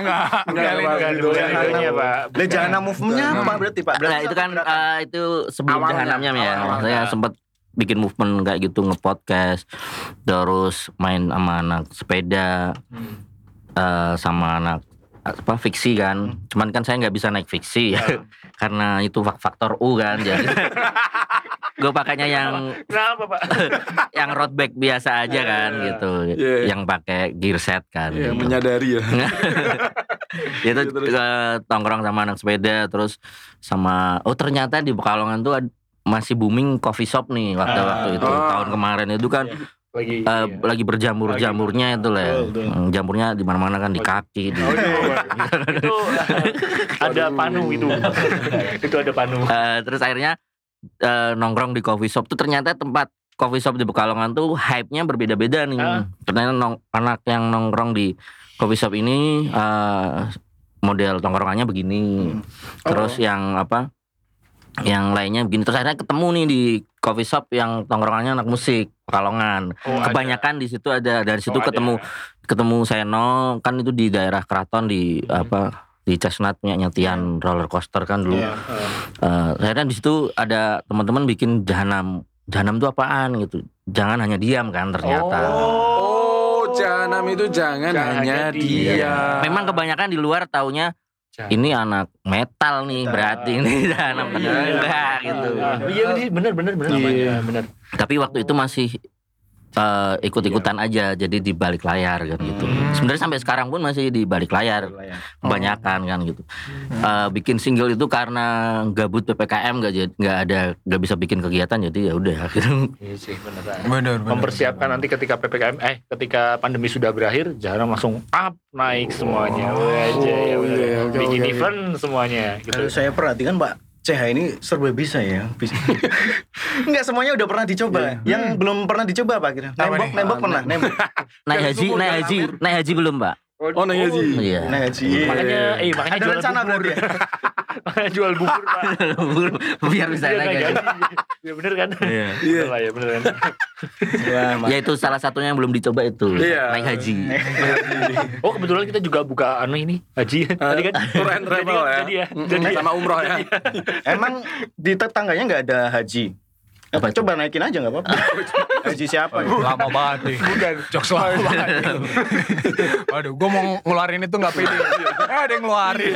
enggak. Enggak. Rido, Ridonya, Pak. Lah Jana Movement-nya apa berarti Pak? Berarti Nah, itu kan eh, itu sebelum Awalnya, jahanamnya ya. Saya sempat bikin movement kayak gitu nge-podcast terus main sama anak sepeda eh, sama anak apa fiksi kan cuman kan saya nggak bisa naik fiksi ya *laughs* karena itu fak- faktor U kan jadi *laughs* gue pakainya yang Kenapa Pak? *laughs* yang road bike biasa aja kan gitu Iya. yang pakai gear set kan Iya, gitu. menyadari ya. itu Terus. eh, tongkrong sama anak sepeda terus sama oh ternyata di Pekalongan tuh ad- masih booming coffee shop nih waktu waktu itu Ah. tahun kemarin itu kan Lagi eh, iya. lagi berjamur jamurnya itu lah ya. Hmm, jamurnya di mana mana kan di kaki di Oh, itu, *laughs* itu ada panu itu. *laughs* itu ada panu. Eh, terus akhirnya eh, nongkrong di coffee shop tuh ternyata tempat coffee shop di Pekalongan tuh hype-nya berbeda-beda nih. Ah. Karena nong- anak yang nongkrong di coffee shop ini eh, model tongkrongannya begini. Terus yang apa? Yang lainnya begini. Terus akhirnya ketemu nih di coffee shop yang tongkrongannya anak musik Pekalongan. Oh, ada. Kebanyakan di situ ada dari situ Oh, ada. ketemu ketemu Seno kan itu di daerah Keraton di apa di Chestnut punya nyetian roller coaster kan dulu. Iya. Eh, akhirnya di situ ada teman-teman bikin jahanam. Jahanam itu apaan gitu. Jangan hanya diam kan ternyata. Oh, jahanam itu jangan, Jangan hanya hanya dia. dia. Memang kebanyakan di luar taunya. Ini anak metal nih berarti ini jahanam padahal enggak gitu. Ah, Iya bener bener bener bener. Iya. bener. Tapi waktu itu masih eh, ikut-ikutan aja jadi di balik layar kan gitu. Sebenarnya sampai sekarang pun masih di balik layar kebanyakan kan gitu. Eh, bikin single itu karena gabut ppkm nggak jadi nggak ada nggak bisa bikin kegiatan jadi ya udah gitu. *laughs* Iya sih beneran. Bener, bener. Mempersiapkan nanti ketika ppkm eh ketika pandemi sudah berakhir, jangan langsung up naik semuanya. Wah, aja ya bener. iya, oke, Bikin oke. event semuanya gitu. Kalau saya perhatikan Pak CH ini serba bisa ya. Bisa. *laughs* Enggak semuanya udah pernah dicoba. Yang belum pernah dicoba Pak kira. Apa Nembok, nembok pernah, nembok. Naik haji, naik haji, naik haji belum pak? Oh, nanya sih. Iya. Nah, haji. Makanya, eh makanya ada jual rencana bubur. berarti ya. *laughs* Makanya jual bubur pak. Biar bisa Iya, naik naik haji. haji. Ya bener kan? Iya. Lah ya bener kan. *laughs* Ya itu salah satunya yang belum dicoba itu Iya. naik haji. Oh kebetulan kita juga buka anu ini haji tadi kan. Tour and travel ya. Jadi ya. Jadi ya. Sama umroh ya. Emang di tetangganya nggak ada haji. Apa itu? Coba naikin aja nggak apa-apa. *laughs* haji siapa? Lama banget nih. Bukan. Jokes lama banget. *laughs* Aduh, gue mau ngeluarin itu gak pede. Eh, ada yang ngeluarin.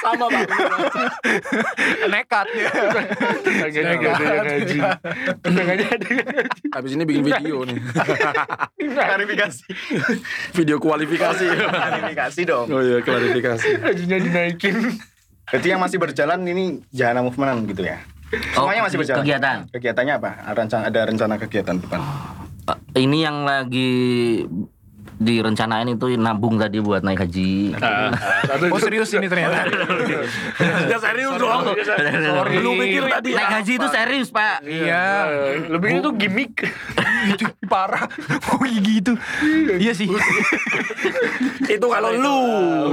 Sama Pak. Nekat ya. Tangannya nggak ada yang haji. Tangannya ada yang haji. Habis ini bikin video nih. Klarifikasi. Video kualifikasi. Klarifikasi dong. Oh iya, klarifikasi. Hajinya dinaikin. Berarti yang masih berjalan ini Jahana Movement gitu ya? Semuanya masih berjalan. Kegiatan. Kegiatannya apa? Rencana ada rencana kegiatan depan. Eh, Ini yang lagi direncanain itu nabung tadi buat naik haji. Nah, satu Oh serius ini ternyata. *laughs* Ya serius dong. Sorry. Lu pikir tadi Naik haji itu serius pak. Iya. lebih itu gimmick. *laughs* Itu parah. Oh gitu. Iya sih. *laughs* itu kalau lu,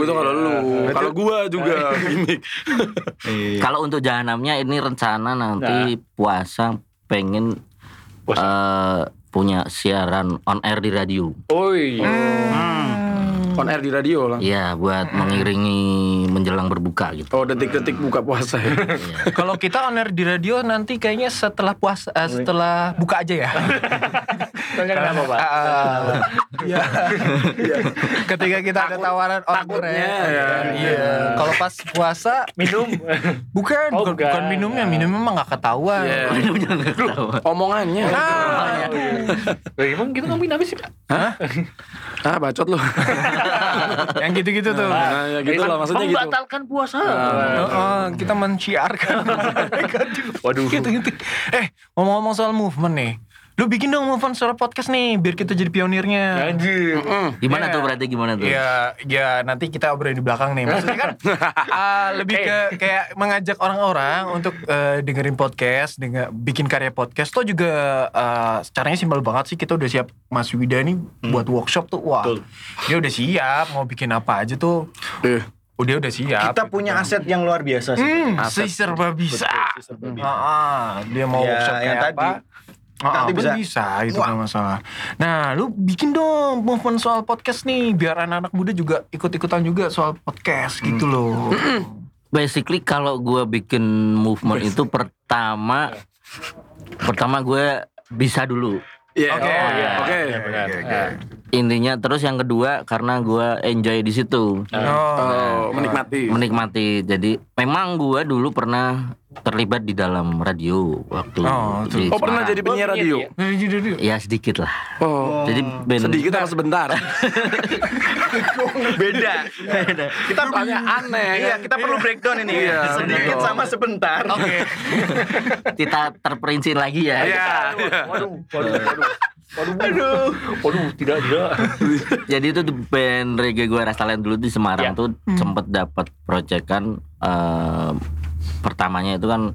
itu kalau lu. Kalau gua juga gimmick. Kalau untuk jahanamnya ini rencana nanti puasa pengen eh, punya siaran on air di radio. Oi. On air di radio lah. Iya buat mengiringi menjelang berbuka gitu. Oh, detik-detik buka puasa ya. *laughs* Kalau kita on air di radio nanti kayaknya setelah puasa eh, setelah buka aja ya. Tanya kenapa pak? Ah, Iya. Ketika kita ada tawaran on air. ya. Iya. Kalau pas puasa Minum. bukan Oh, bukan, bukan. minumnya, minumnya mah nggak ketahuan. Iya. Omongannya. Nah, Lah, emang kita ngomongin apa sih pak? *laughs* Ah, bacot lu. *laughs* *laughs* yang gitu-gitu tuh. Nah, ya gitu lah maksudnya gitu. Membatalkan puasa. Oh, oh, kita menciarkan *laughs* Waduh. gitu gitu. Eh, ngomong-ngomong soal movement nih. Lu bikin dong movement soal podcast nih biar kita jadi pionirnya. Anjir. Gimana Iya. tuh berarti gimana tuh? Ya, ya nanti kita obrolin di belakang nih. Maksudnya kan *laughs* ah, lebih ke kayak mengajak orang-orang untuk eh, dengerin podcast, dengan bikin karya podcast. Tuh juga eh, caranya simpel banget sih. Kita udah siap Mas Wida nih buat workshop tuh. Wah, Betul. dia udah siap mau bikin apa aja tuh. Eh, Udah udah siap. Kita punya aset yang luar biasa sih. Hmm, Aset. si serba bisa. Betul, si serba bisa. Ah, ah, dia mau Ya, workshop yang kayak tadi. Ah, Nanti bisa. bisa. itu nggak masalah. Nah, lu bikin dong movement soal podcast nih, biar anak-anak muda juga ikut-ikutan juga soal podcast gitu loh. Basically kalau gue bikin movement itu pertama pertama gue bisa dulu Iya. Oke. Oh, iya. Oke. Nah. intinya terus yang kedua karena gue enjoy di situ Oh, menikmati. menikmati jadi memang gue dulu pernah terlibat di dalam radio waktu Oh, di Oh, pernah jadi penyiar Oh, radio. iya, ya sedikit lah Oh. jadi band Sedikit apa sebentar? *laughs* Beda. Kita Soalnya aneh Iya, kan? kita perlu breakdown ini. Iya, Sedikit sama sebentar. Oke. kita terperinci lagi ya Iya. Waduh, waduh, waduh. Waduh, waduh, waduh, tidak, tidak. *laughs* jadi itu di band reggae gue Rastalian dulu di Semarang Ya. tuh sempet dapat proyekan eh, pertamanya itu kan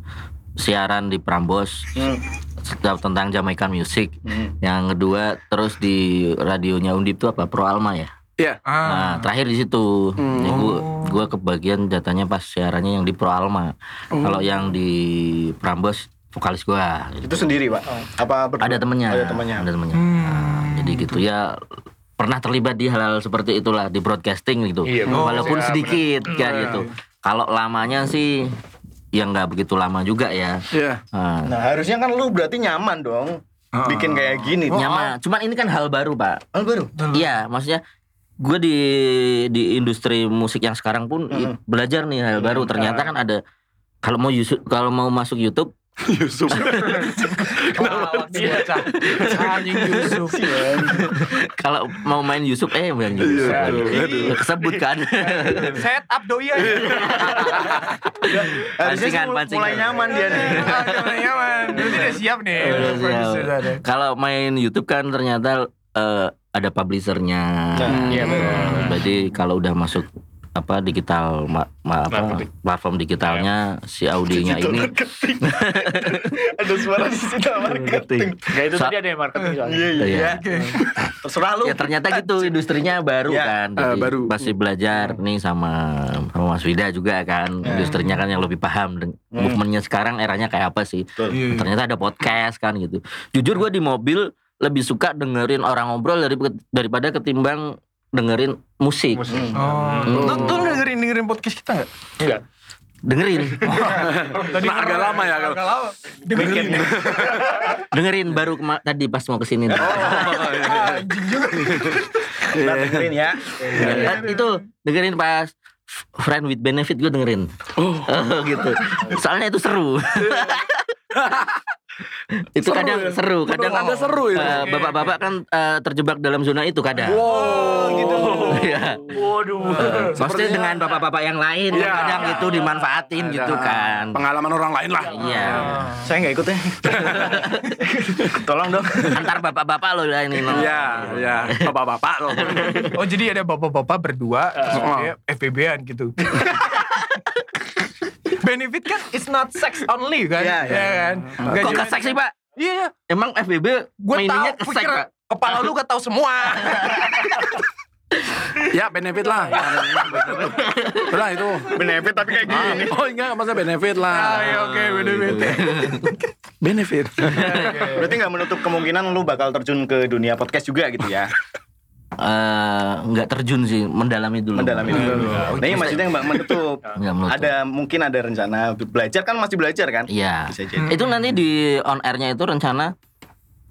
siaran di Prambos Hmm. tentang Jamaican Music. Hmm. Yang kedua terus di radionya Undip tuh apa Pro Alma ya. Iya. Ah. Nah, terakhir di situ. Hmm. Jadi gua, Oh. gua kebagian jatahnya pas siarannya yang di Pro Alma. Oh. Kalau yang di Prambos vokalis gua. Itu sendiri, Pak. Apa berdua? Ada temennya. Ada temennya. Ada temennya. Hmm. Nah, jadi gitu ya pernah terlibat di hal-hal seperti itulah di broadcasting gitu. Iya, Walaupun iya, sedikit kan Iya, gitu. Kalau lamanya sih ya nggak begitu lama juga ya. Iya. Nah, Nah, harusnya kan lu berarti nyaman dong. Bikin kayak gini. nyaman. Cuman ini kan hal baru, Pak. Hal baru. Iya, maksudnya gue di di industri musik yang sekarang pun i- belajar nih hal baru. Ternyata kan ada kalau mau kalau mau masuk YouTube Yusuf. *laughs* Bocah. *laughs* Anjing Yusuf. kalau mau main Yusuf eh main Yusuf. Aduh, Kesebut kan. *laughs* Set up doi sih Pancingan, pancingan. mulai nyaman dia nih. Udah nyaman. Berarti udah siap nih. Udah siap. Ada. Kalau main YouTube kan ternyata eh, ada publishernya. Nah, iya, betul. Eh, Berarti kalau udah masuk apa digital ma- ma- apa, Marketing. platform digitalnya si audionya ini *laughs* Ada suara digital marketing. Enggak itu tadi ada yang marketing soalnya. Iya, iya. Iya. Terserah lu. ya ternyata gitu industrinya baru Ya, kan Jadi baru. masih belajar nih sama sama Mas Wida juga kan industrinya kan yang lebih paham dan movementnya sekarang eranya kayak apa sih Betul. Iya. ternyata ada podcast kan gitu jujur gue di mobil lebih suka dengerin orang ngobrol dari, daripada ketimbang dengerin musik, Musik. Oh. Hmm. Lu, lu dengerin dengerin podcast kita nggak? Enggak. dengerin *laughs* Tadi Nah, agak lama ya, kalau- Agak lama. Dengerin. *laughs* dengerin baru kema- tadi pas mau ke sini Oh, Anjing juga. *laughs* Nah, dengerin ya. Eh, itu dengerin pas Friend with Benefit gue dengerin Oh. gitu soalnya itu seru itu Seru kadang ya? seru kadang Menurut Anda seru itu? eh, bapak-bapak kan eh, terjebak dalam zona itu kadang Wow, gitu. Iya. Waduh. Maksudnya Sepertinya- dengan bapak-bapak yang lain Iya. kadang itu dimanfaatin Ada gitu kan Pengalaman orang lain lah. iya Saya nggak ikut ya. *laughs* Tolong dong. antar bapak-bapak lo lah ini lo. Iya, iya. Bapak-bapak loh. Oh jadi ada bapak-bapak berdua Oh. dia FBB-an gitu. *laughs* Benefit kan it's not sex only kan? Iya, iya. kan? Kok ke seks sih pak Iya, iya. emang FBB Gue mainnya tahu ke seks pikir pak kepala lu gak tahu semua. *laughs* Ya benefit lah. Udah itu. Benefit tapi kayak Ah, gini. Oh enggak, masa benefit Ah, lah. iya, oke, benefit. Benefit. Berarti nggak menutup kemungkinan lu bakal terjun ke dunia podcast juga gitu ya. *laughs* Eh, nggak terjun sih mendalami dulu Mendalami dulu. Nah, ini maksudnya *laughs* nggak menutup. Menutup. Ada mungkin ada rencana belajar kan masih belajar kan? Iya. Itu nanti di on airnya itu rencana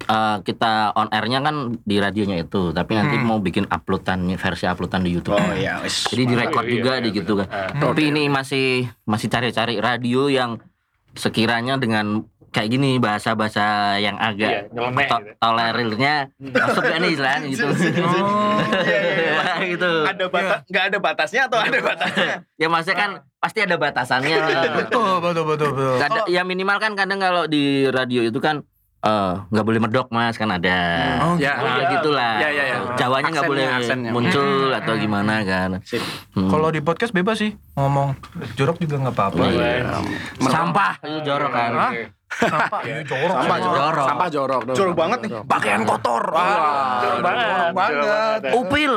eh, kita on airnya kan di radionya itu, tapi nanti mau bikin uploadan versi uploadan di YouTube. Oh iya, wis. Jadi direkod Iya, juga iya, di gitu kan. Tapi ini masih masih cari-cari radio yang sekiranya dengan kayak gini bahasa-bahasa yang Iya, agak nyeleneh to- gitu. tolerirnya masuk gak nih istilahnya gitu. *laughs* *laughs* gitu. Ada batas nggak ada batasnya atau ada batasnya? *laughs* Ya maksudnya kan pasti ada batasannya. Betul, betul, betul, betul. Kadang- ya minimal kan kadang kalau di radio itu kan eh, nggak boleh medok mas kan ada Oh, Ya. Nah, gitulah Ya, ya, ya. Jawanya nggak boleh Aksennya, aksennya. muncul atau gimana kan Sip. Hmm. Kalau di podcast bebas sih ngomong jorok juga nggak apa-apa. Iya. sampah itu jorok kan Hah? Sampah, ini jorok. Sampah, semua. jorok. Sampah jorok. dong. Jorok banget nih. Pakaian kotor. Wah, Jorok banget. jorok banget. upil.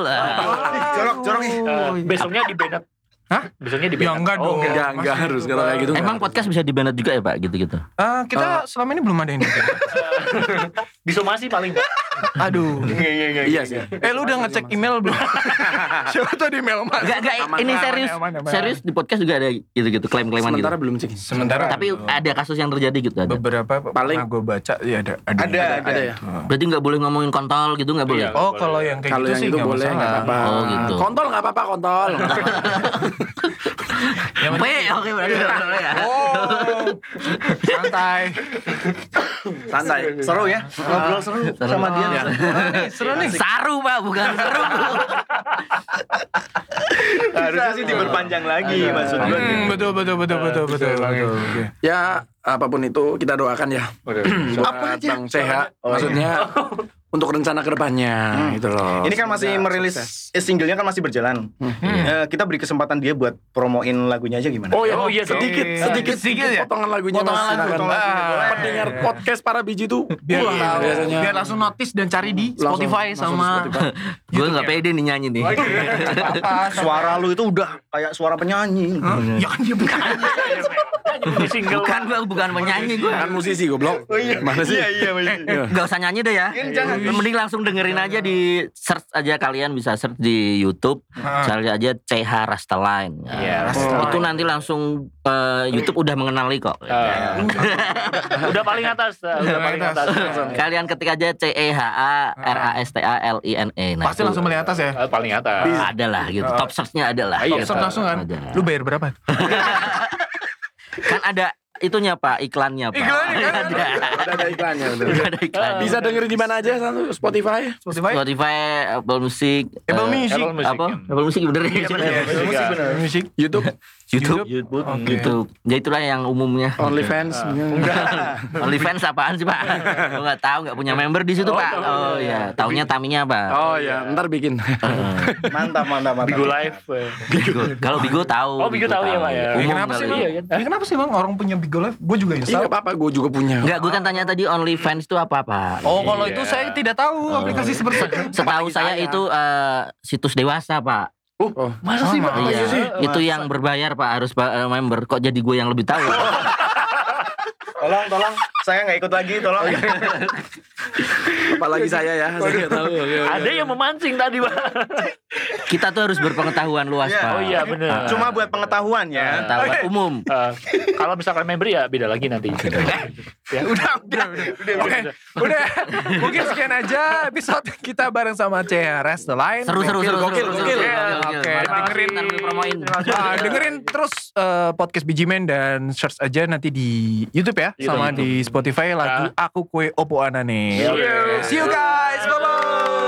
Jorok, jorok nih. Eh, besoknya di banned. Hah? Besoknya di Ya enggak dong. Enggak, enggak harus kalau kayak gitu. Emang enggak. podcast bisa di juga ya pak gitu-gitu Ah, kita selama ini belum ada ini. *laughs* Disomasi paling enggak. Aduh. Iya, iya, iya. Iya sih. Eh lu udah ngecek email belum? *laughs* Siapa tuh di email mas? Enggak, enggak, Aman, ini aman, serius, aman, aman. serius di podcast juga ada gitu-gitu klaim-klaiman gitu. Sementara belum sih. Sementara Tapi ada kasus yang terjadi gitu ada. beberapa Paling- gue baca ya ada ada. Ada, ya. Berarti nggak boleh ngomongin kontol gitu nggak boleh. Iya. Oh kalau yang kayak gitu yang sih itu nggak boleh masalah. nggak apa-apa. Oh, gitu. Kontol nggak apa-apa kontol. *laughs* *laughs* Yang P, oke berarti boleh ya. Oh, santai. Santai. Seru ya, ngobrol seru sama dia. Ya. Seru nih. Saru pak, bukan seru. *laughs* Harusnya sih diperpanjang lagi maksud gue. Hmm, betul betul betul betul betul. betul. Oke. Ya apa pun itu kita doakan ya. Apa aja? Bang Sehat. Oh, iya. Maksudnya *laughs* untuk rencana ke depannya gitu loh. Ini kan masih Semoga merilis sukses. eh, singlenya kan masih berjalan. Eh, kita beri kesempatan dia buat promoin lagunya aja gimana? Oh ya, Oh, iya sedikit, Oke. sedikit, Sedikit ya? potongan lagunya Potongan Mas. lagu, potongan lagunya. Pendengar podcast para biji tuh biar wah, tahu biasanya biar langsung notice dan cari di Langsung- Spotify langsung sama. *laughs* Gue nggak pede nih nyanyi nih. *laughs* Suara lu itu udah kayak suara penyanyi. ya kan dia bukan single. Bukan gue bukan penyanyi gue. kan musisi goblok. Oh iya. Mana sih? Iya iya iya. Iya. Gak usah nyanyi deh ya. Jangan. Mending langsung dengerin aja di search aja kalian bisa search di YouTube. Cari aja CH Rastaline. Iya, Rastaline. Itu nanti langsung eh, YouTube udah mengenali kok. Ah. *laughs* udah paling atas, ah, udah paling atas. Kalian ketik aja C E H A R A S T A L I N E. Nah, pasti itu langsung melihat atas ya Ah, paling atas. ada lah gitu. Top searchnya ada lah. Iya, Top search langsung kan Ada. lu bayar berapa *laughs* Kan ada itunya Pak, iklannya Pak. Iklannya kan? ada. Ada ada iklannya betul. ada iklannya. Bisa dengerin di mana aja satu Spotify. Spotify Spotify, Apple Music, Apple eh, Music Apple Music. apa? Apple Music bener ya? Apple Music, bener musik YouTube, YouTube. YouTube. Oke. YouTube. Ya itulah yang umumnya. OnlyFans. *laughs* OnlyFans apaan sih Pak? *laughs* Lo nggak tahu nggak punya member di situ Oh, Pak? Oh ya, taunya taminya apa? Oh ya, ntar bikin. *laughs* Mantap mantap mantap. Bigo Live. eh. Bigo. Kalau Bigo tahu. Oh, Bigo tahu ya, Pak, ya. Umum kenapa sih bang Iya? Ini kenapa sih bang orang punya Bigo Live gue juga Iya install nggak apa-apa, gue juga punya. Enggak, gue kan tanya tadi OnlyFans itu apa Pak? oh kalau Iya. itu saya tidak tahu aplikasi seperti itu Setahu saya itu eh, situs dewasa Pak. Oh, Masa sih, Pak? Iya, Masa sih? itu yang berbayar Pak harus eh, member. Kok jadi gue yang lebih tahu? *laughs* Tolong tolong saya nggak ikut lagi tolong. apalagi saya ya, saya nggak tahu. Oke, oke. Ada yang memancing tadi, Pak. Kita tuh harus berpengetahuan luas Iya. Pak. Oh iya, benar. Cuma buat pengetahuan ya. Pengetahuan umum. Eh, kalau misalkan member ya beda lagi nanti. ya. udah udah udah Oke, udah mungkin sekian aja episode kita bareng sama CRS The Line Seru seru seru seru. gokil, gokil. Oke, Dengerin. Ah, dengerin terus eh, podcast Bijimen dan search aja nanti di YouTube ya sama YouTube. di Spotify lagu Aku Kue Opo Anane. See you guys. Bye bye.